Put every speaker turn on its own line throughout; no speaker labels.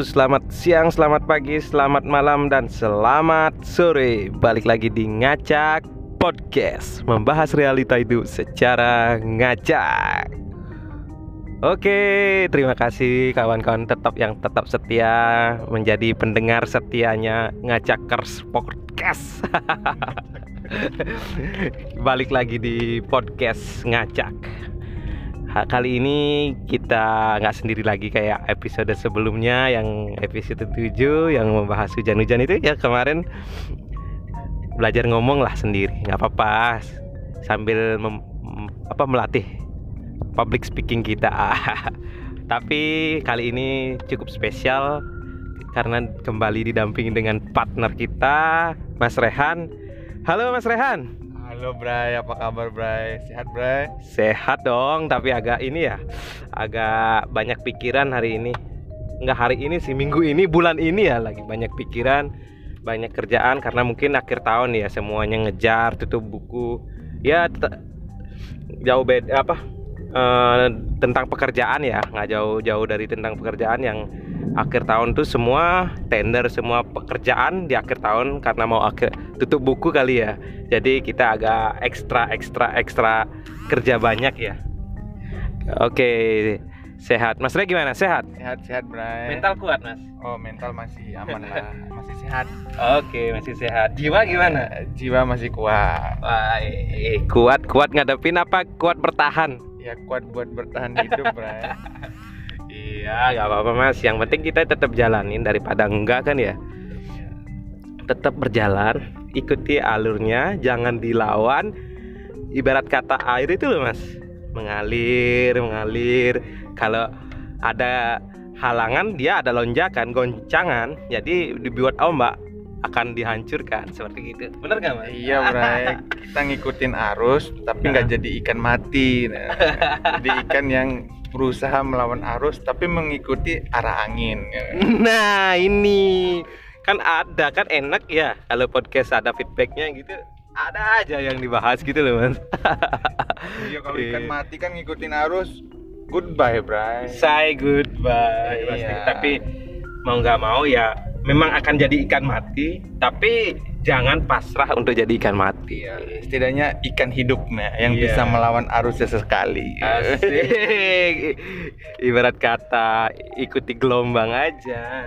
selamat siang, selamat pagi, selamat malam, dan selamat sore. Balik lagi di Ngacak Podcast Membahas realita itu secara ngacak. Oke, terima kasih kawan-kawan tetap yang tetap setia Menjadi pendengar setianya Ngacakers Podcast. Balik lagi di podcast Ngacak kali ini kita nggak sendiri lagi kayak episode sebelumnya yang episode 7 yang membahas hujan-hujan itu ya kemarin. Belajar ngomong lah sendiri nggak apa-apa. Sambil apa melatih public speaking kita. Tapi kali ini cukup spesial karena kembali didampingi dengan partner kita Mas Rehan. Halo Mas Rehan
Halo Bray, apa kabar Bray? Sehat Bray?
Sehat dong, tapi agak ini ya, agak banyak pikiran hari ini. Enggak hari ini sih, minggu ini, bulan ini ya lagi banyak pikiran, banyak kerjaan karena mungkin akhir tahun ya semuanya ngejar tutup buku. Ya jauh beda apa? Uh, tentang pekerjaan ya, nggak jauh-jauh dari tentang pekerjaan yang akhir tahun tuh semua tender semua pekerjaan di akhir tahun karena mau akhir tutup buku kali ya. Jadi kita agak ekstra ekstra ekstra kerja banyak ya. Oke sehat. Mas Ray gimana? Sehat?
Sehat sehat Bray.
Mental kuat mas?
Oh mental masih aman lah. Masih sehat.
Oke masih sehat. Jiwa gimana?
jiwa masih kuat.
Baik. kuat kuat ngadepin apa? Kuat bertahan?
Ya kuat buat bertahan hidup Bray
Iya, nggak apa-apa mas. Yang penting kita tetap jalanin daripada enggak kan ya. Tetap berjalan, ikuti alurnya, jangan dilawan. Ibarat kata air itu loh mas, mengalir, mengalir. Kalau ada halangan, dia ada lonjakan, goncangan. Jadi dibuat ombak akan dihancurkan seperti itu. Benar nggak mas?
Iya, Bray. Kita ngikutin arus, tapi nggak nah. jadi ikan mati. Nah, jadi ikan yang berusaha melawan arus tapi mengikuti arah angin.
Nah ini kan ada kan enak ya kalau podcast ada feedbacknya gitu ada aja yang dibahas gitu loh mas.
iya kalau ikan mati kan ngikutin arus goodbye bray.
Say goodbye. Iya. Tapi mau nggak mau ya memang akan jadi ikan mati tapi jangan pasrah untuk jadi ikan mati.
Ya. setidaknya ikan hidupnya yang yeah. bisa melawan arus sesekali.
Asik. ibarat kata ikuti gelombang aja.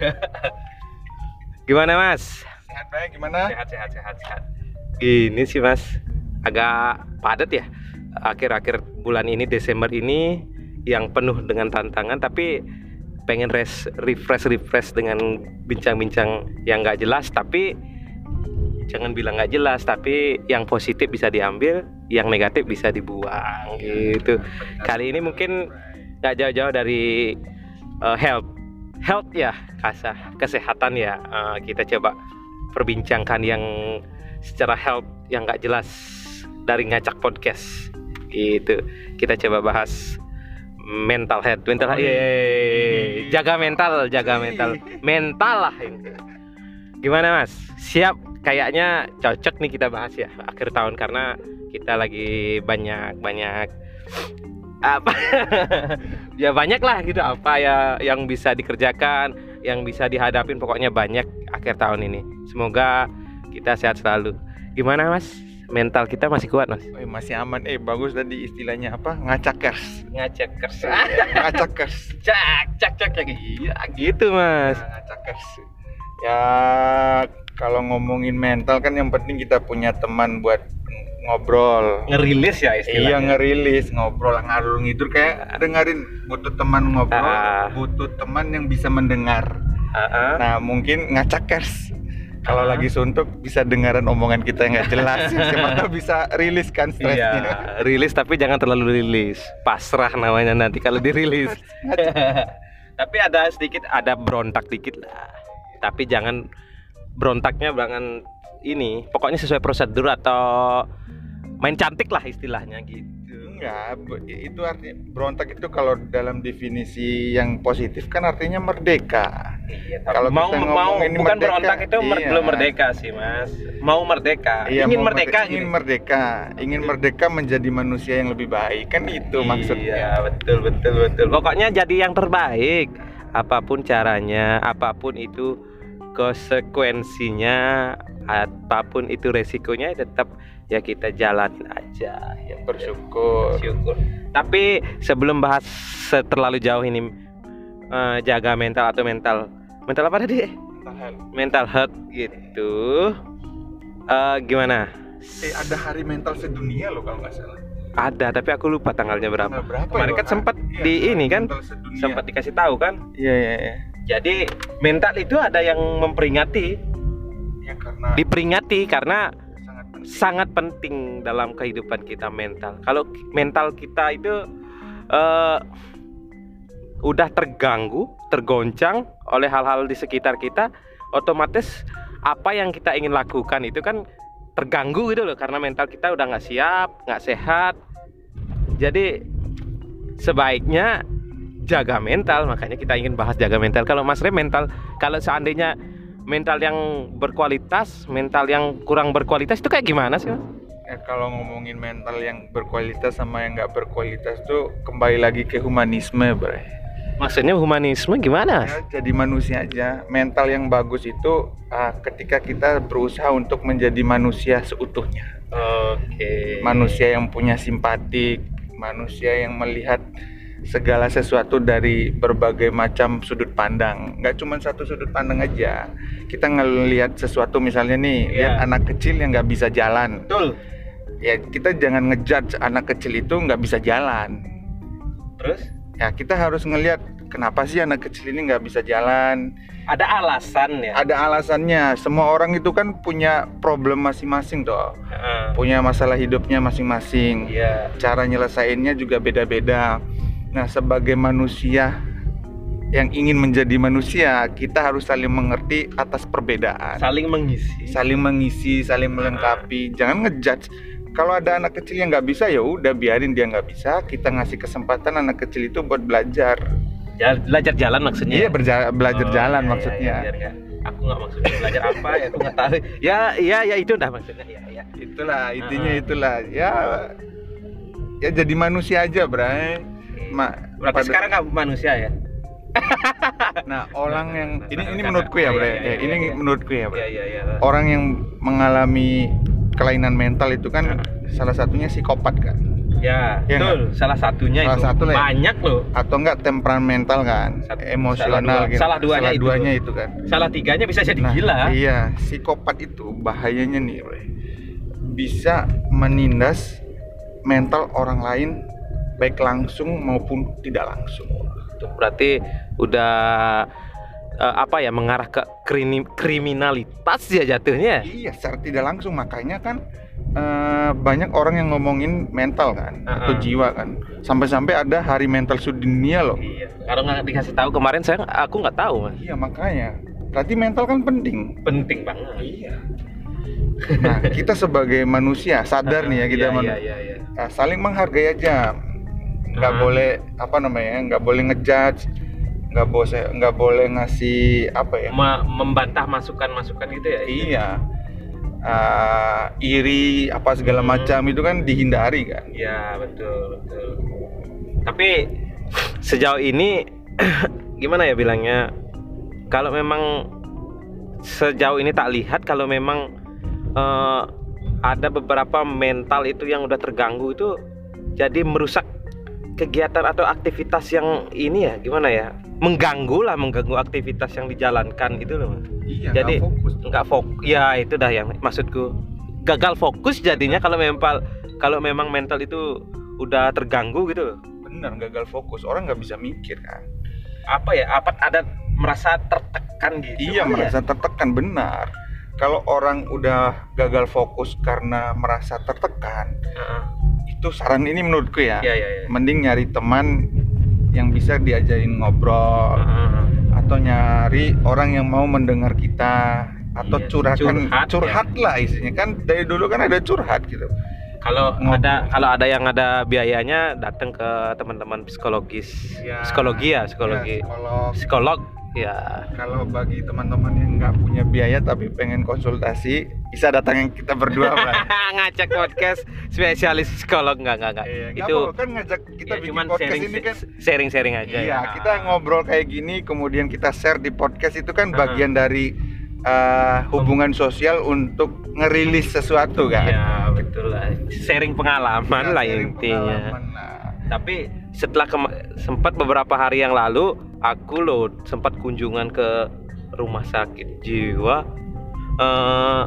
Gimana mas?
Sehat baik gimana?
Sehat sehat sehat sehat. Ini sih mas. Agak padat ya. Akhir-akhir bulan ini Desember ini yang penuh dengan tantangan tapi pengen res, refresh refresh dengan bincang-bincang yang nggak jelas tapi jangan bilang nggak jelas tapi yang positif bisa diambil yang negatif bisa dibuang gitu. Kali ini mungkin nggak jauh-jauh dari uh, health health ya kasah kesehatan ya. Uh, kita coba perbincangkan yang secara health yang nggak jelas dari ngacak podcast gitu. Kita coba bahas mental health mental health. Iya. jaga mental jaga mental. Mental lah gimana mas? Siap? Kayaknya cocok nih kita bahas ya akhir tahun karena kita lagi banyak banyak apa? Ya banyak lah gitu. Apa ya yang bisa dikerjakan yang bisa dihadapin. Pokoknya banyak akhir tahun ini. Semoga kita sehat selalu. Gimana mas mental kita masih kuat mas.
Oh, masih aman. Eh bagus tadi istilahnya apa? Ngacakers.
Ngacakers.
Ngacakers.
Cak cak cak cak iya gitu mas.
Nah, ngacakers. Ya kalau ngomongin mental kan yang penting kita punya teman buat ngobrol.
Ngerilis ya istilahnya.
Iya ngerilis ngobrol. Ngalur ngidur kayak dengerin butuh teman ngobrol uh, butuh teman yang bisa mendengar. Uh, uh. nah mungkin ngacakers kalau lagi suntuk bisa dengaran omongan kita yang nggak jelas. Siapa tahu bisa rilis kan stresnya. Iya,
rilis tapi jangan terlalu rilis. Pasrah namanya nanti kalau dirilis. Tapi ada sedikit ada berontak dikit lah. Tapi jangan berontaknya jangan ini pokoknya sesuai prosedur atau main cantik lah istilahnya gitu
enggak itu artinya berontak itu kalau dalam definisi yang positif kan artinya merdeka.
Iya, kalau mau mau bukan merdeka, berontak itu iya. belum merdeka sih mas. Mau merdeka
iya, ingin mau merdeka ingin gitu. merdeka. Ingin merdeka menjadi manusia yang lebih baik kan itu iya, maksudnya.
betul betul betul. Pokoknya jadi yang terbaik. Apa pun caranya apa pun itu konsekuensinya apa pun itu resikonya tetap ya kita jalanin aja ya.
Bersyukur.
Bersyukur. Tapi sebelum bahas terlalu jauh ini uh, jaga mental atau mental mental apa tadi? Mental health. Mental health gitu. Uh, gimana?
Eh ada hari mental sedunia loh kalau nggak salah.
Ada tapi aku lupa tanggalnya berapa. Tanggal berapa Kemarin ya, kan sempat iya, di ini kan sempat dikasih tahu kan.
Iya iya iya.
Jadi mental itu ada yang memperingati. Ya karena diperingati karena sangat penting. dalam kehidupan kita mental. Kalau mental kita itu uh, udah terganggu, tergoncang oleh hal-hal di sekitar kita, otomatis apa yang kita ingin lakukan itu kan terganggu gitu loh karena mental kita udah nggak siap nggak sehat jadi sebaiknya jaga mental makanya kita ingin bahas jaga mental kalau Mas Rem mental kalau seandainya mental yang berkualitas mental yang kurang berkualitas itu kayak gimana sih Mas?
Ya, kalau ngomongin mental yang berkualitas sama yang nggak berkualitas tuh kembali lagi ke humanisme bre
Maksudnya humanisme gimana?
Ya, jadi manusia aja. Mental yang bagus itu uh, ketika kita berusaha untuk menjadi manusia seutuhnya.
Oke. Okay.
Manusia yang punya simpatik, manusia yang melihat segala sesuatu dari berbagai macam sudut pandang. Nggak cuma satu sudut pandang aja. Kita ngelihat sesuatu misalnya nih, yeah. lihat anak kecil yang nggak bisa jalan.
Betul.
Ya kita jangan ngejudge anak kecil itu nggak bisa jalan.
Terus?
ya kita harus ngelihat kenapa sih anak kecil ini nggak bisa jalan
ada alasan ya
ada alasannya semua orang itu kan punya problem masing-masing toh uh. punya masalah hidupnya masing-masing
yeah.
cara nyelesainnya juga beda-beda nah sebagai manusia yang ingin menjadi manusia kita harus saling mengerti atas perbedaan.
Saling mengisi.
Saling mengisi saling melengkapi. Uh. jangan ngejudge. Kalau ada anak kecil yang nggak bisa ya udah biarin dia nggak bisa. Kita ngasih kesempatan anak kecil itu buat belajar.
Ya, belajar jalan maksudnya?
Iya berja- belajar oh, jalan iya, maksudnya.
iya, iya, aku nggak maksudnya belajar apa ya aku nggak tahu. Ya iya ya itu udah maksudnya. Ya, ya.
itulah intinya uh-huh. itulah. Ya ya jadi manusia aja bray
Ma, berarti pada... sekarang nggak manusia ya?
Nah orang yang nah, ini ini menurutku ya, Bre. Ya, ya, ini ya, menurutku ya, Bre.
Ya, ya, ya.
Orang yang mengalami kelainan mental itu kan salah satunya psikopat kan?
Ya, ya betul. gak? salah satunya salah itu. satu lah ya. banyak loh.
Atau enggak temperamental kan? Satu, emosional
salah, dua,
gitu.
Salah duanya,
salah
itu.
duanya itu kan?
Salah tiganya bisa jadi
nah,
gila.
iya. Psikopat itu bahayanya nih bisa menindas mental orang lain baik langsung maupun tidak langsung.
Berarti udah uh, apa ya mengarah ke kriminalitas ya jatuhnya?
Iya secara tidak langsung. Makanya kan uh, banyak orang yang ngomongin mental kan uh -huh. atau jiwa kan. Sampai-sampai ada hari mental sedunia loh.
Iya. Kalau nggak dikasih tahu kemarin saya aku nggak tahu mas.
Iya makanya. Berarti mental kan penting.
Penting banget.
Iya. Nah kita sebagai manusia sadar nih ya kita
iya, iya, iya, iya.
Nah, saling menghargai aja nggak -huh. boleh apa namanya nggak boleh ngejudge nggak boleh nggak boleh ngasih apa ya?
Ma membantah masukan-masukan gitu ya
iya. Uh, iri apa segala hmm. macam itu kan dihindari kan?
Ya betul betul. Tapi sejauh ini gimana ya bilangnya? Kalau memang sejauh ini tak lihat kalau memang uh, ada beberapa mental itu yang udah terganggu itu jadi merusak kegiatan atau aktivitas yang ini ya gimana ya? Mengganggu lah mengganggu aktivitas yang dijalankan gitu loh
iya, jadi
nggak fokus ya itu dah yang maksudku. Gagal fokus jadinya kalau mental kalau memang mental itu udah terganggu gitu
benar gagal fokus. Orang nggak bisa mikir kan?
Apa ya apa ada merasa tertekan gitu.
Iya merasa ya? tertekan benar. Kalau orang udah gagal fokus karena merasa tertekan uh -uh itu saran ini menurutku ya,
ya, ya, ya.
mending nyari teman yang bisa diajarin ngobrol uh -huh. atau nyari orang yang mau mendengar kita atau iya, curhatkan curhat, curhat ya. lah isinya. Kan dari dulu kan ada curhat gitu.
Kalau ada kalau ada yang ada biayanya datang ke teman-teman psikologis. Ya, psikologi ya psikologi. Ya, psikolog, psikolog Ya.
Kalau bagi teman-teman yang nggak punya biaya tapi pengen konsultasi, bisa datang yang kita berdua,
Ngacak podcast spesialis psikolog nggak nggak nggak.
Iya,
itu
apa, kan ngajak kita
ya,
bikin
cuman
podcast
sharing,
ini kan
sharing sharing aja.
Iya,
ya.
kita ngobrol kayak gini kemudian kita share di podcast itu kan
Uh-huh.
bagian dari uh, hubungan sosial untuk ngerilis sesuatu kan.
Iya betul lah. Sharing pengalaman
Ya,
lah
sharing
intinya.
pengalaman lah.
Tapi setelah kema- sempat beberapa hari yang lalu aku loh sempat kunjungan ke rumah sakit jiwa. Eh,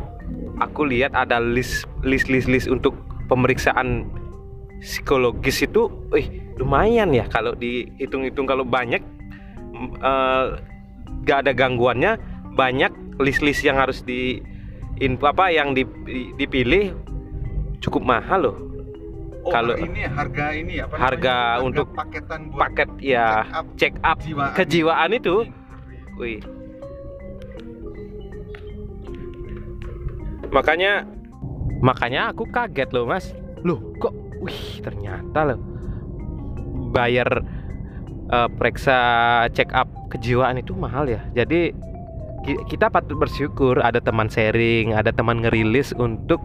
aku lihat ada list list list list untuk pemeriksaan psikologis itu, wih lumayan ya kalau dihitung-hitung kalau banyak mm, eh, gak ada gangguannya banyak list-list yang harus di info apa yang di- dipilih cukup mahal loh
Oh,
Kalau-
ini harga ini apa
Harga
namanya?
untuk
paketan buat
paket ya
check up
check up
kejiwaan.
kejiwaan itu. Wih. Makanya makanya aku kaget loh mas. Loh kok wih ternyata loh bayar eh, periksa check up kejiwaan itu mahal ya. Jadi ki- kita patut bersyukur ada teman sharing ada teman ngerilis untuk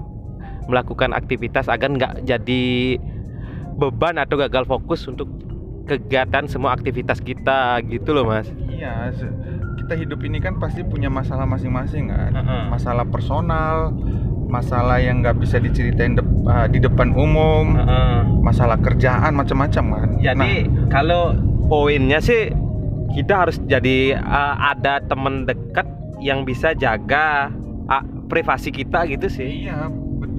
melakukan aktivitas agar nggak jadi beban atau gagal fokus untuk kegiatan semua aktivitas kita gitu loh mas
Iya, kita hidup ini kan pasti punya masalah masing-masing kan.
Heeh.
Masalah personal, masalah yang nggak bisa diceritain dep- ah, di depan umum, masalah kerjaan macam-macam kan.
Jadi kalau poinnya sih kita harus jadi uh, ada teman dekat yang bisa jaga uh, privasi kita gitu
Nah,
sih.
iya,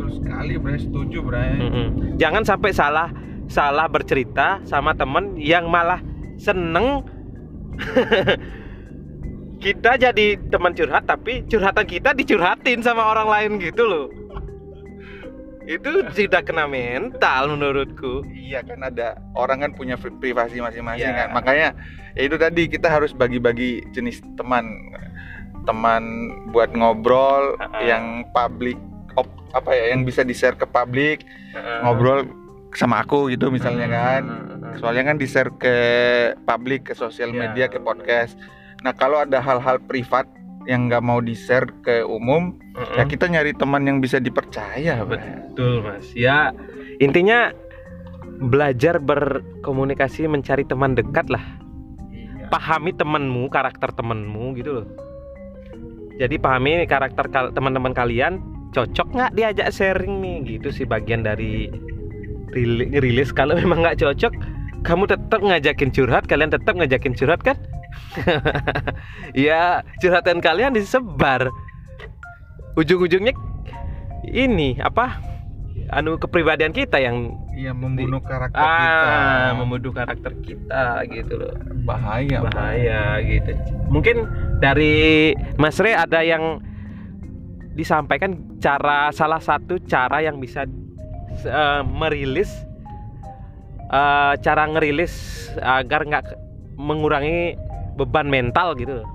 betul sekali, Bre. Setuju, Bre.
Mm-mm. Jangan sampai salah salah bercerita sama temen yang malah seneng kita jadi teman curhat tapi curhatan kita dicurhatin sama orang lain gitu loh. Itu sudah kena mental menurutku.
Iya kan ada orang kan punya pri- privasi masing-masing
Iya.
kan. Makanya ya itu tadi kita harus bagi-bagi jenis teman. Teman buat ngobrol
Heeh.
yang publik op- apa ya yang bisa di-share ke publik, ngobrol sama aku gitu misalnya kan. Soalnya kan di-share ke publik, ke sosial
Iya.
media, ke podcast. Nah, kalau ada hal-hal privat yang nggak mau di-share ke umum, ya kita nyari teman yang bisa dipercaya.
Betul mas. Ya intinya belajar berkomunikasi mencari teman dekat lah.
Iya.
Pahami temanmu, karakter temanmu gitu loh. Jadi pahami karakter kal- teman-teman kalian cocok nggak diajak sharing nih? Gitu sih bagian dari rili- rilis. Kalau memang nggak cocok kamu tetap ngajakin curhat kalian tetap ngajakin curhat kan? Ya curhatan kalian disebar. Ujung-ujungnya ini apa? Anu kepribadian kita yang
Iya, membunuh karakter kita.
ah membunuh karakter kita gitu loh.
Bahaya, Bro.
bahaya gitu. Mungkin dari Mas Re ada yang disampaikan cara salah satu cara yang bisa eh, merilis eh, cara ngerilis agar nggak mengurangi beban mental gitu loh.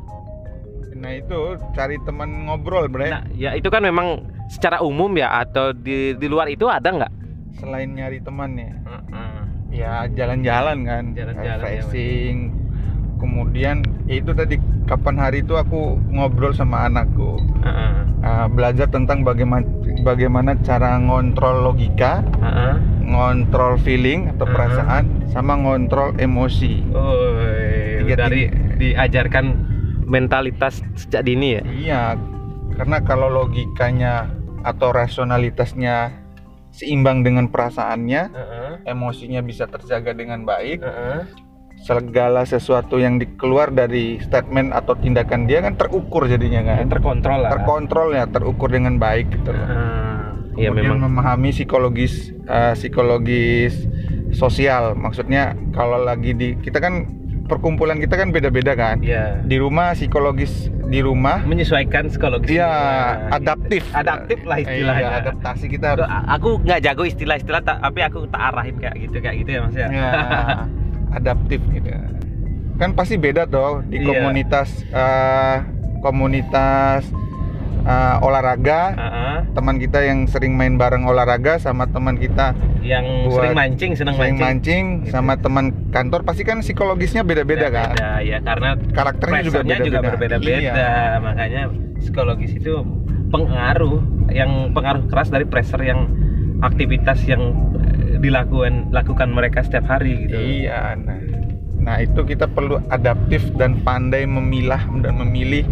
Nah, itu cari teman ngobrol, Bre.
Nah, ya itu kan memang secara umum ya atau di di luar itu ada nggak?
Selain nyari temannya, ya jalan-jalan kan,
Jalan-jalan, ya.
Kemudian ya itu tadi kapan hari itu aku ngobrol sama anakku,
Heeh.
Ah, belajar tentang bagaimana bagaimana cara ngontrol logika,
Heeh.
ngontrol feeling atau
Uh-huh.
perasaan, sama ngontrol emosi.
Oi,
Tiga-
dari diajarkan mentalitas sejak dini ya.
Iya, karena kalau logikanya atau rasionalitasnya seimbang dengan perasaannya,
Heeh.
emosinya bisa terjaga dengan baik,
Heeh.
Segala sesuatu yang dikeluar dari statement atau tindakan dia kan terukur jadinya kan.
terkontrol lah.
Terkontrol ya, terukur dengan baik gitu loh.
Ah, Iya
Kemudian
memang.
memahami psikologis eh, psikologis sosial. Maksudnya kalau lagi di kita kan perkumpulan kita kan beda-beda kan.
Iya.
Di rumah psikologis di rumah
Menyesuaikan psikologis.
dia
Nah,
adaptif.
gitu. Adaptif lah istilahnya.
Iya, adaptasi kita harus
Aku nggak jago istilah-istilah, ta- tapi aku tak arahin kayak gitu kayak gitu ya mas ya.
ya, adaptif gitu. Kan pasti beda tuh di
Iya.
komunitas eh, komunitas eh, olahraga.
Heeh.
Teman kita yang sering main bareng olahraga sama teman kita
Yang
Buat
sering mancing, seneng
sering
mancing.
mancing
Gitu.
sama teman kantor pasti kan psikologisnya beda-beda kan.
Beda, ya karena
Karakternya juga
pressure-nya
beda-beda.
juga berbeda-beda.
Iya.
Makanya psikologis itu pengaruh yang pengaruh keras dari pressure yang aktivitas yang dilakukan lakukan mereka setiap hari gitu
iya nah nah itu kita perlu adaptif dan pandai memilah dan memilih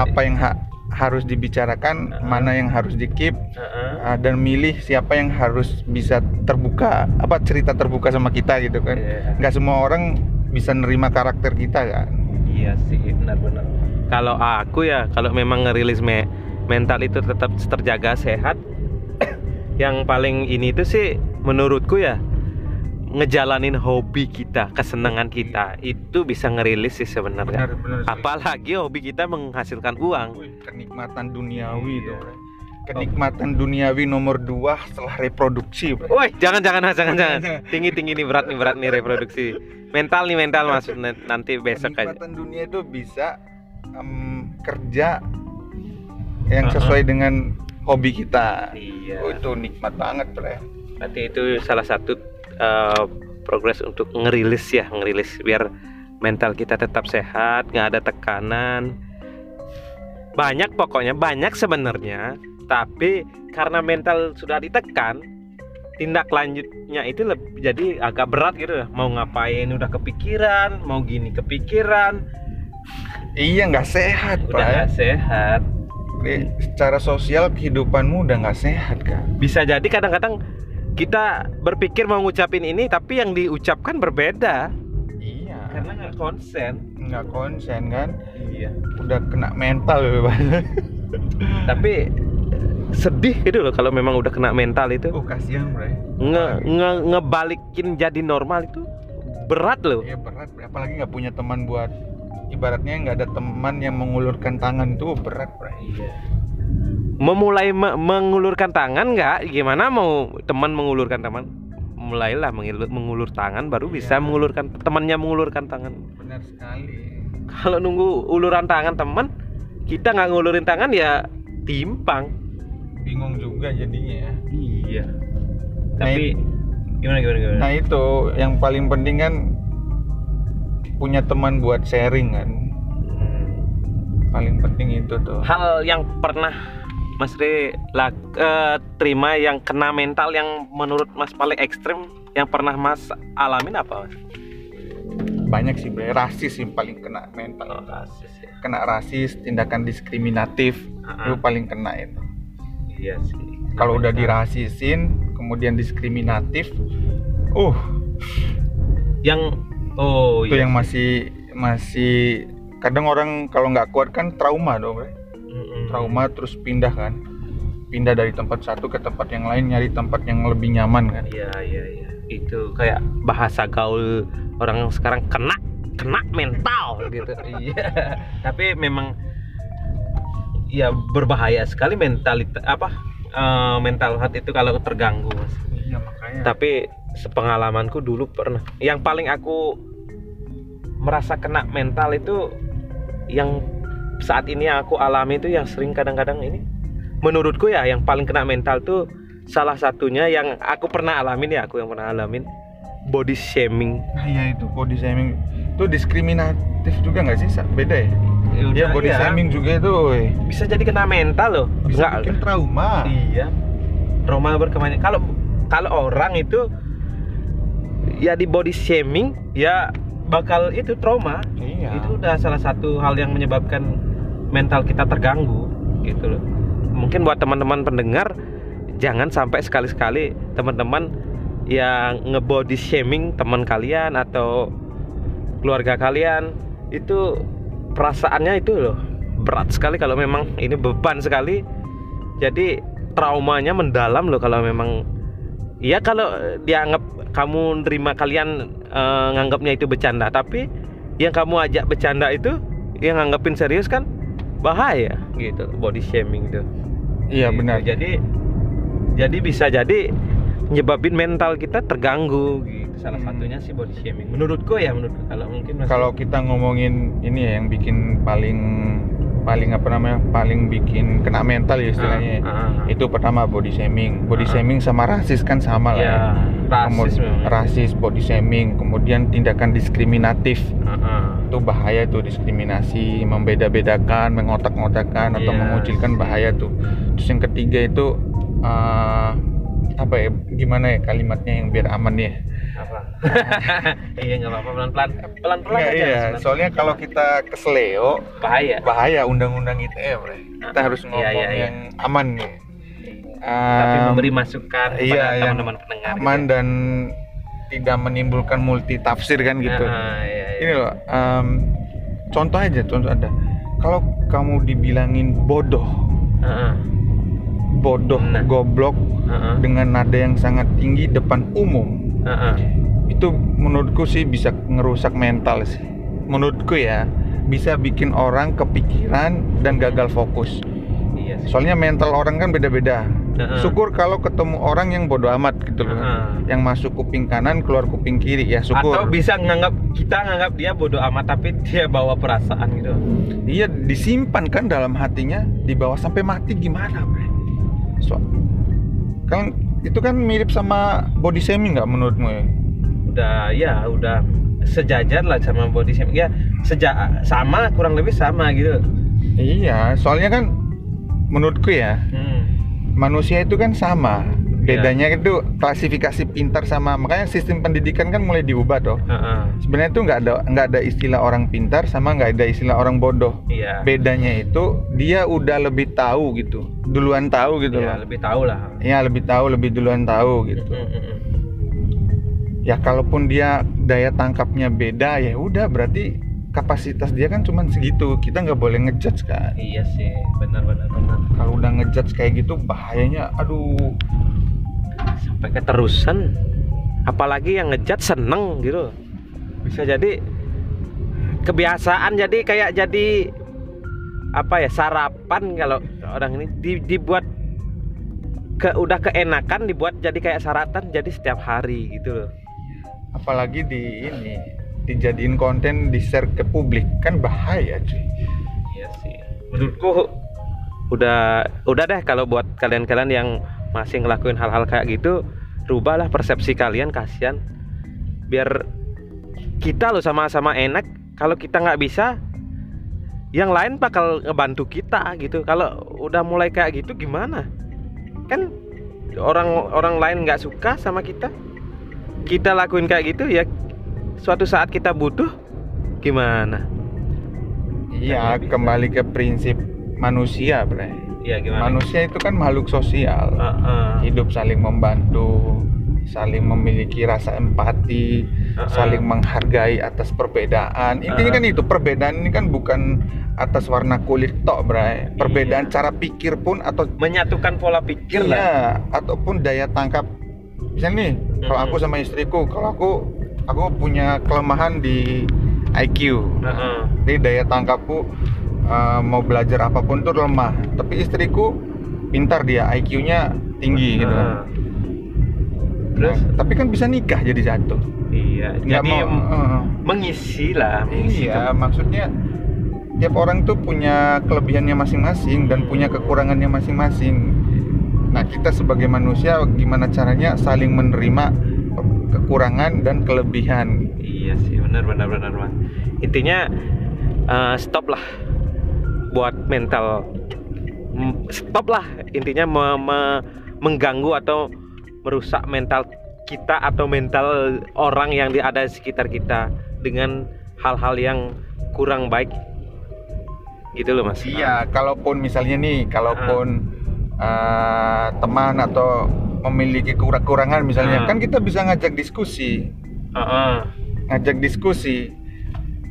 apa yang ha harus dibicarakan, uh -huh. mana yang harus di keep, uh -huh. uh, dan milih siapa yang harus bisa terbuka, apa cerita terbuka sama kita gitu kan. Yeah. Gak semua orang bisa nerima karakter kita kan.
Iya sih, benar-benar. Kalau aku ya, kalau memang ngerilis me mental itu tetap terjaga sehat, yang paling ini itu sih menurutku ya ngejalanin hobi kita, kesenangan kita itu bisa ngerilis sih sebenarnya. Apalagi hobi kita menghasilkan uang.
kenikmatan duniawi itu. Iya. Kenikmatan duniawi nomor dua setelah reproduksi.
Woi, jangan jangan jangan jangan. Tinggi tinggi nih berat nih berat nih reproduksi. Mental nih mental maksud nanti besok
aja. Kenikmatan dunia itu bisa um, kerja yang sesuai uh -huh. dengan hobi kita. Iya. Oh, itu nikmat banget, Bre.
Berarti itu salah satu uh, progres untuk ngerilis ya ngerilis biar mental kita tetap sehat nggak ada tekanan banyak pokoknya banyak sebenarnya tapi karena mental sudah ditekan tindak lanjutnya itu lebih, jadi agak berat gitu mau ngapain udah kepikiran mau gini kepikiran
iya nggak sehat
udah nggak sehat
secara sosial kehidupanmu udah nggak sehat kan
bisa jadi kadang-kadang kita berpikir mau ngucapin ini tapi yang diucapkan berbeda.
Iya.
Karena nggak konsen.
Nggak konsen kan? Iya. Udah kena mental
tapi sedih gitu loh kalau memang udah kena mental itu.
Oh kasihan bre.
Nge, nge ngebalikin jadi normal itu berat loh.
Iya berat. Apalagi nggak punya teman buat ibaratnya nggak ada teman yang mengulurkan tangan itu berat bre. Iya.
Memulai me mengulurkan tangan nggak? Gimana mau teman mengulurkan tangan? Mulailah mengulur, mengulur tangan baru bisa iya. mengulurkan temannya mengulurkan tangan.
Benar sekali.
Kalau nunggu uluran tangan teman kita nggak ngulurin tangan ya timpang.
Bingung juga jadinya
iya. Nah, tapi gimana, gimana gimana?
nah itu yang paling penting kan punya teman buat sharing kan paling penting itu tuh
hal yang pernah Mas Re lah, uh, terima yang kena mental yang menurut Mas paling ekstrim yang pernah Mas alamin apa Mas?
Banyak sih, bre. rasis yang paling kena mental. Oh, rasis ya. Kena rasis, tindakan diskriminatif uh-huh. itu paling kena itu.
Iya sih.
Kalau udah dirasisin, kemudian diskriminatif, uh,
yang oh
itu iya yang masih masih kadang orang kalau nggak kuat kan trauma dong, bre trauma terus pindah kan. Pindah dari tempat satu ke tempat yang lain nyari tempat yang lebih nyaman kan.
Iya iya iya. Itu kayak bahasa gaul orang sekarang kena kena mental gitu. Iya. Tapi memang ya berbahaya sekali mentalitas apa uh, mental hati itu kalau terganggu mas. Iya makanya. Tapi sepengalamanku dulu pernah. Yang paling aku merasa kena mental itu yang saat ini yang aku alami itu yang sering kadang-kadang ini. Menurutku ya yang paling kena mental tuh salah satunya yang aku pernah alamin ya aku yang pernah alamin. Body shaming.
Nah, iya itu body shaming. Itu diskriminatif juga nggak sih beda ya? Iya body iya. shaming juga itu
bisa jadi kena mental loh.
Bisa Nggak, bikin trauma.
Iya. Trauma berkepanjangan kalau kalau orang itu ya di body shaming ya bakal itu trauma. Iya. itu udah salah satu hal yang menyebabkan mental kita terganggu gitu loh. Mungkin buat teman-teman pendengar jangan sampai sekali-sekali teman-teman yang ngebody shaming teman kalian atau keluarga kalian itu perasaannya itu loh berat sekali kalau memang ini beban sekali. Jadi traumanya mendalam loh kalau memang ya kalau dianggap kamu nerima kalian e, nganggapnya itu bercanda tapi yang kamu ajak bercanda itu yang nganggapin serius kan bahaya gitu body shaming itu
iya gitu. benar
jadi jadi bisa jadi nyebabin mental kita terganggu gitu salah hmm. satunya sih body shaming menurutku ya menurutku kalau mungkin
masih... kalau kita ngomongin ini ya yang bikin paling paling apa namanya paling bikin kena mental ya istilahnya. Uh, uh, itu pertama body shaming. Body uh, shaming sama rasis kan sama lah ya, ya. rasis, rasis body shaming kemudian tindakan diskriminatif. Uh, uh. itu bahaya tuh diskriminasi membeda-bedakan mengotak-ngotakan atau yeah, mengucilkan bahaya tuh. Terus yang ketiga itu uh, apa ya gimana ya kalimatnya yang biar aman ya
apa? Iya nggak apa-apa pelan-pelan. Pelan-pelan aja
iya. soalnya kalau kita kesleo
bahaya.
bahaya undang-undang ITE bro. kita harus
iya,
ngomong
iya, iya.
yang aman nih.
Tapi
Um,
memberi masukan
iya,
teman-teman pendengar.
Aman
gitu.
dan tidak menimbulkan multi tafsir kan gitu.
Ah, iya, iya.
ini loh um, contoh aja contoh ada. Kalau kamu dibilangin bodoh
ah,
bodoh
Nah.
goblok
ah,
dengan nada yang sangat tinggi depan umum
ah, ah.
itu menurutku sih bisa ngerusak mental sih menurutku ya bisa bikin orang kepikiran dan gagal fokus
iya sih.
soalnya mental orang kan beda-beda
Heeh.
syukur kalau ketemu orang yang bodoh amat gitu loh
Heeh.
yang masuk kuping kanan keluar kuping kiri ya syukur
atau bisa nganggap kita nganggap dia bodoh amat tapi dia bawa perasaan gitu
Iya disimpan kan dalam hatinya dibawa sampai mati gimana bre? So, kan itu kan mirip sama body shaming nggak menurutmu ya?
udah ya udah sejajar lah sama body shaming ya sejak sama kurang lebih sama gitu
Iya, soalnya kan menurutku ya
hmm.
manusia itu kan sama.
Iya.
Bedanya itu klasifikasi pintar sama makanya sistem pendidikan kan mulai diubah toh.
Heeh.
Sebenarnya itu nggak ada nggak ada istilah orang pintar sama nggak ada istilah orang bodoh.
iya
Bedanya itu dia udah lebih tahu gitu, duluan tahu gitu
Iya,
loh.
lebih tahu lah
Ya lebih tahu, lebih duluan tahu gitu. Ya kalaupun dia daya tangkapnya beda ya udah berarti kapasitas dia kan cuman segitu kita nggak boleh ngejudge kan
iya sih benar benar benar
kalau udah ngejudge kayak gitu bahayanya aduh
sampai keterusan. Apalagi yang ngejat seneng gitu. Bisa jadi kebiasaan jadi kayak jadi apa ya sarapan kalau orang ini. Di- dibuat ke udah keenakan dibuat jadi kayak saratan jadi setiap hari gitu loh.
Apalagi di ini dijadiin konten di share ke publik. Kan bahaya cuy.
Iya sih. Menurutku udah udah deh kalau buat kalian-kalian yang masih ngelakuin hal-hal kayak gitu rubahlah persepsi kalian kasihan. Biar kita loh sama-sama enak kalau kita nggak bisa yang lain bakal ngebantu kita gitu. Kalau udah mulai kayak gitu gimana? Kan orang orang lain nggak suka sama kita. Kita lakuin kayak gitu ya suatu saat kita butuh gimana? Bisa.
kembali ke prinsip manusia bre
ya gimana
manusia itu kan makhluk sosial
Heeh.
hidup saling membantu saling memiliki rasa empati
Heeh.
saling menghargai atas perbedaan. Intinya
Uh-uh.
kan itu perbedaan ini kan bukan atas warna kulit tok, Bray. Perbedaan
Iya.
cara pikir pun atau
menyatukan pola pikir lah
iya, ataupun daya tangkap. Misalnya nih, kalau aku sama istriku, kalau aku aku punya kelemahan di IQ.
Heeh.
Jadi daya tangkapku uh, mau belajar apa pun tuh lemah. Tapi istriku pintar dia, IQ-nya tinggi gitu.
Heeh.
Nah, tapi kan bisa nikah jadi satu.
iya
Nggak
jadi
mau, uh,
mengisi lah mengisi
Iya, maksudnya tiap orang tuh punya kelebihannya masing-masing dan punya kekurangannya masing-masing. Nah, kita sebagai manusia gimana caranya saling menerima kekurangan dan kelebihan.
iya sih benar benar benar intinya eh, stop lah buat mental. Stop lah intinya me- me- mengganggu atau merusak mental kita atau mental orang yang ada di sekitar kita dengan hal-hal yang kurang baik. Gitu loh mas.
Iya, kalaupun misalnya nih, kalaupun eh, teman atau memiliki kurang- kekurangan misalnya,
Ah.
kan kita bisa ngajak diskusi,
Heeh.
ngajak diskusi,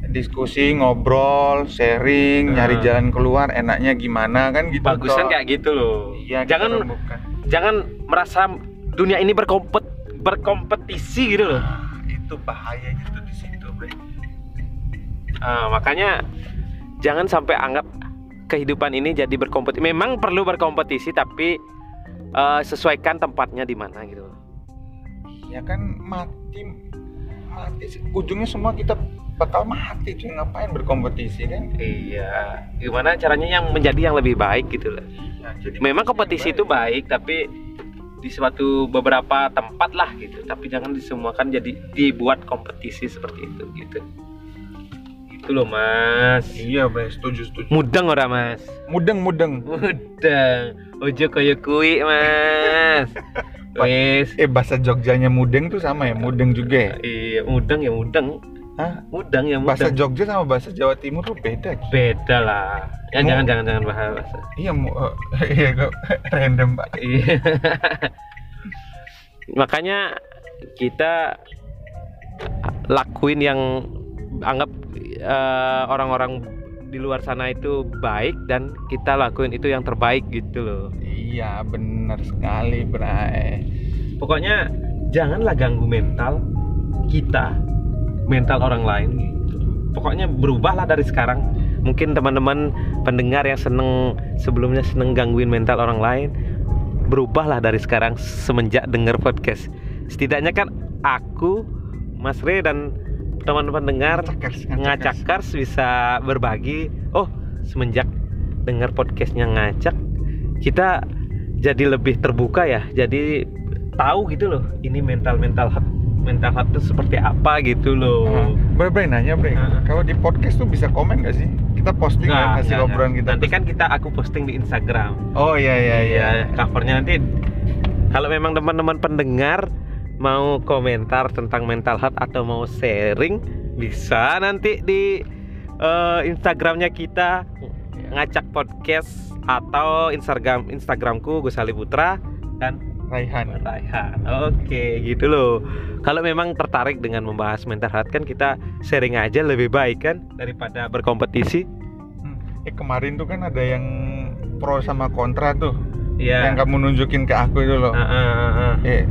diskusi, ngobrol, sharing,
Ah.
nyari jalan keluar, enaknya gimana kan gitu.
bagusan
toh.
kayak gitu loh
Iya,
jangan
rembukan.
jangan merasa dunia ini berkompet berkompetisi gitu loh
Ah, itu bahayanya tuh di situ, Bre.
Ah, makanya jangan sampai anggap kehidupan ini jadi berkompetisi memang perlu berkompetisi tapi eh, sesuaikan tempatnya di mana gitu loh.
Ya kan mati mati ujungnya semua kita bakal mati cuy. Ngapain berkompetisi kan?
Iya. Gimana caranya yang menjadi yang lebih baik gitu loh.
Ya, jadi
memang kompetisi
yang
itu baik tapi di suatu beberapa tempat lah gitu. Tapi jangan disemuakan jadi dibuat kompetisi seperti itu gitu. Itu loh mas.
Iya, Bre, setuju, setuju.
mudeng ora mas?
Mudeng, mudeng.
mudeng. Ojo koyo kui mas. Wes.
Eh bahasa Jogjanya mudeng tuh sama ya, mudeng juga ya?
Iya, mudeng ya mudeng.
Hah?
Mudeng ya mudeng.
Bahasa Jogja sama bahasa Jawa Timur tuh beda.
Beda lah. Ya jangan jangan jangan bahas bahasa.
Iya, mu- eh, iya kok random pak.
Iya. Makanya kita lakuin yang anggap eh, orang-orang di luar sana itu baik dan kita lakuin itu yang terbaik gitu loh.
Iya benar sekali Bray.
Pokoknya janganlah ganggu mental kita, mental orang lain. Pokoknya berubahlah dari sekarang. Mungkin teman-teman pendengar yang seneng sebelumnya seneng gangguin mental orang lain, berubahlah dari sekarang semenjak denger podcast. Setidaknya kan aku, Mas Re dan teman-teman dengar
Ngacakers,
ngacakers bisa berbagi. Oh, semenjak dengar podcastnya ngacak, kita jadi lebih terbuka ya. Jadi tahu gitu loh, ini mental mental mental health itu seperti apa gitu loh.
Bre, Bre, nanya Bre,
Heeh.
kalau di podcast tuh bisa komen gak sih? Kita posting
Nggak,
kan hasil obrolan kita.
Nanti kan kita aku posting di Instagram.
Oh iya iya iya.
covernya nanti kalau memang teman-teman pendengar mau komentar tentang mental health atau mau sharing bisa nanti di eh, Instagramnya kita ngacak podcast atau Instagram Instagramku Gus Ali Putra dan
Raihan.
Raihan. Oke, gitu loh. Kalau memang tertarik dengan membahas mental health kan kita sharing aja lebih baik kan daripada berkompetisi.
Hmm. Eh kemarin tuh kan ada yang pro sama kontra tuh.
Iya.
Yang kamu nunjukin ke aku itu loh.
Ah, ah, ah, ah.
Eh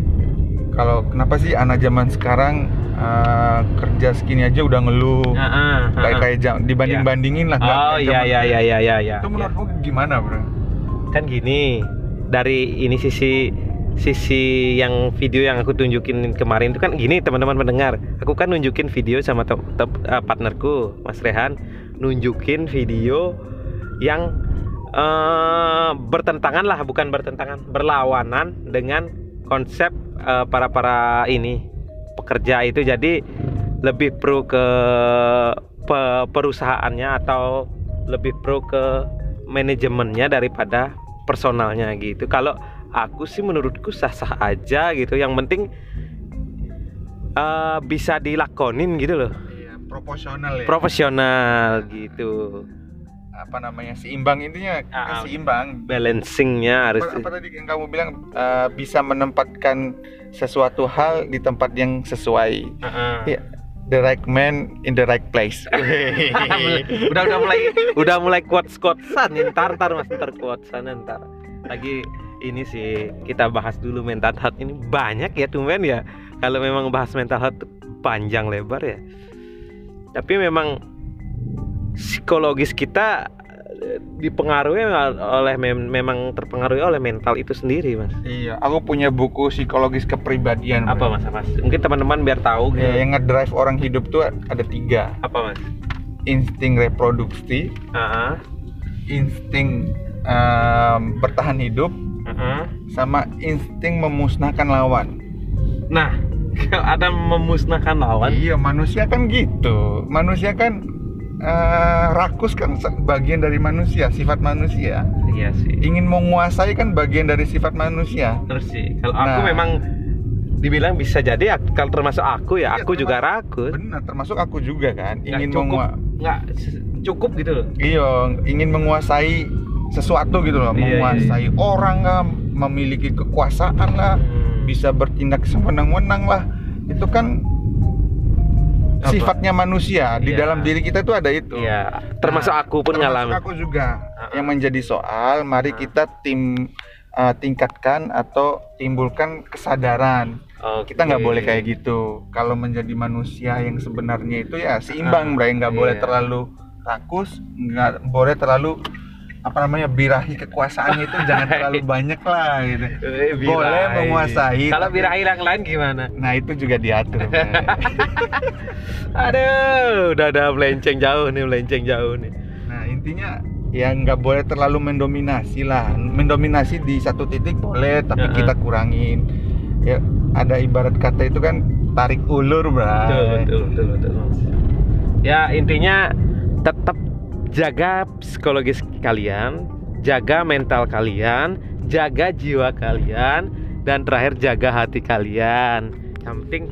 kalau kenapa sih anak zaman sekarang eh, kerja segini aja udah ngeluh.
Ah, ah, ah,
Kayak kayak jam- dibanding-bandingin lah.
Oh iya iya iya iya iya iya.
Itu menurutmu gimana bro?
Kan gini, dari ini sisi sisi yang video yang aku tunjukin kemarin itu kan gini teman-teman pendengar. Aku kan nunjukin video sama te- te- eh, partnerku Mas Rehan nunjukin video yang eh, bertentangan lah bukan bertentangan berlawanan dengan konsep eh, para para ini pekerja itu jadi lebih pro ke pe- perusahaannya atau lebih pro ke manajemennya daripada personalnya gitu. Kalau aku sih menurutku sah-sah aja gitu. Yang penting eh, bisa dilakonin gitu loh.
Iya proporsional ya.
Profesional gitu.
apa namanya seimbang intinya
ah.
seimbang.
Balancingnya harus
Apa, apa tadi yang kamu bilang eh, bisa menempatkan sesuatu hal di tempat yang sesuai.
Heeh.
Iya. The right man in the right place.
udah udah mulai udah mulai quotes quotesan nih ntar ntar mas ntar quotesan ntar. Lagi ini sih kita bahas dulu mental health ini. Banyak ya tumben ya. Kalau memang bahas mental health tuh panjang lebar ya. Tapi memang psikologis kita dipengaruhi oleh mem- memang terpengaruhi oleh mental itu sendiri mas?
Iya, aku punya buku psikologis kepribadian.
apa
Bro.
mas? Apa? Mungkin teman-teman biar tahu gitu.
Ya, yang ngedrive orang hidup tuh ada tiga.
Apa mas?
Insting reproduksi.
Ah,
insting em, bertahan hidup.
Ah, ah.
sama insting memusnahkan lawan.
Nah ada memusnahkan lawan?
Iya manusia kan gitu. Manusia kan eh, rakus kan bagian dari manusia sifat manusia
iya sih
ingin menguasai kan bagian dari sifat manusia
Terus sih, kalau aku
Nah.
memang dibilang bisa jadi kalau termasuk aku ya,
Iya,
aku juga rakus.
benar termasuk aku juga kan
Nggak
ingin
cukup.
mengua-
Nggak se- cukup gitu loh.
iya ingin menguasai sesuatu gitu loh
Iya, iya,
menguasai orang lah memiliki kekuasaan lah bisa bertindak sewenang-wenang lah itu kan
Apa?
sifatnya manusia di
Iya.
dalam diri kita tuh ada itu
Iya, termasuk
Nah,
aku pun ngalamin.
aku juga
Ah,
yang menjadi soal mari
Ah.
kita tim uh, tingkatkan atau timbulkan kesadaran
Oke.
kita nggak boleh kayak gitu kalau menjadi manusia yang sebenarnya itu ya seimbang
Ah,
Bray nggak boleh
iya.
terlalu rakus nggak boleh terlalu apa namanya birahi kekuasaannya itu jangan terlalu banyak lah gitu
Eh, birahi.
boleh menguasai,
Kalau
tapi-
birahi yang lain gimana?
nah itu juga diatur.
Aduh, udah udah melenceng jauh nih, melenceng jauh nih.
nah intinya ya nggak boleh terlalu mendominasi lah mendominasi di satu titik boleh tapi
Heeh.
kita kurangin ya ada ibarat kata itu kan tarik ulur
Betul,
Bray
betul, betul, betul. Mas. Ya intinya tetap jaga psikologis kalian, jaga mental kalian, jaga jiwa kalian. dan terakhir jaga hati kalian. Yang penting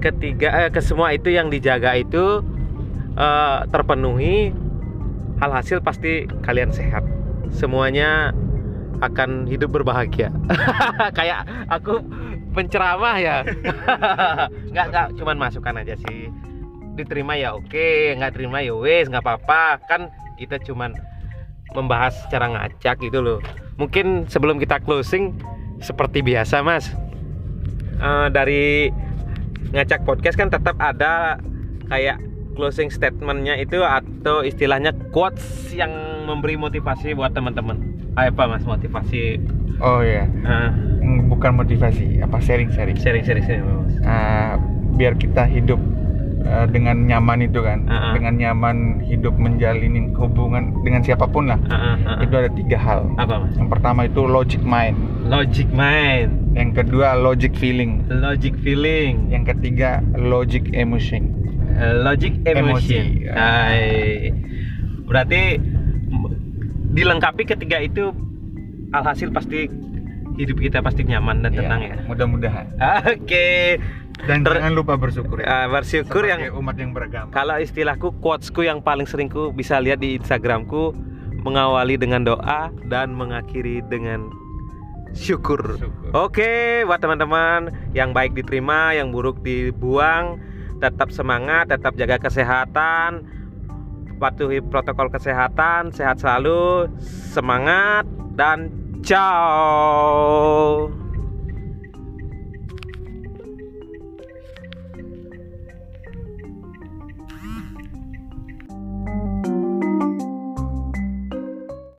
ketiga eh, ke semua itu yang dijaga itu eh, terpenuhi. Hal hasil pasti kalian sehat. Semuanya akan hidup berbahagia. Kayak aku penceramah ya. Nggak nggak cuman masukan aja sih diterima ya oke nggak terima ya wes nggak apa-apa. Kan kita cuman membahas secara ngacak gitu loh. Mungkin sebelum kita closing seperti biasa mas uh, dari ngacak podcast kan tetap ada kayak closing statementnya itu atau istilahnya quotes yang memberi motivasi buat teman-teman. Apa mas motivasi?
Oh ya uh, bukan motivasi apa sharing sharing.
Sharing sharing, sharing mas.
Uh, biar kita hidup uh, dengan nyaman itu kan uh -uh. dengan nyaman hidup menjalin hubungan dengan siapa pun lah uh -uh, uh -uh. itu ada tiga hal
apa mas
yang pertama itu logic mind
logic mind
yang kedua logic feeling
logic feeling
yang ketiga logic emotion
logic emotion. Emosi. Berarti dilengkapi ketiga itu alhasil pasti hidup kita pasti nyaman dan iya, tenang ya.
Mudah-mudahan.
Oke. Okay.
Dan Ter jangan lupa bersyukur ya.
Uh, bersyukur
Sebagai yang umat yang beragama.
Kalau istilahku quotesku yang paling seringku bisa lihat di Instagramku mengawali dengan doa dan mengakhiri dengan syukur. syukur. Oke, buat teman-teman yang baik diterima, yang buruk dibuang tetap semangat, tetap jaga kesehatan, patuhi protokol kesehatan, sehat selalu, semangat dan ciao.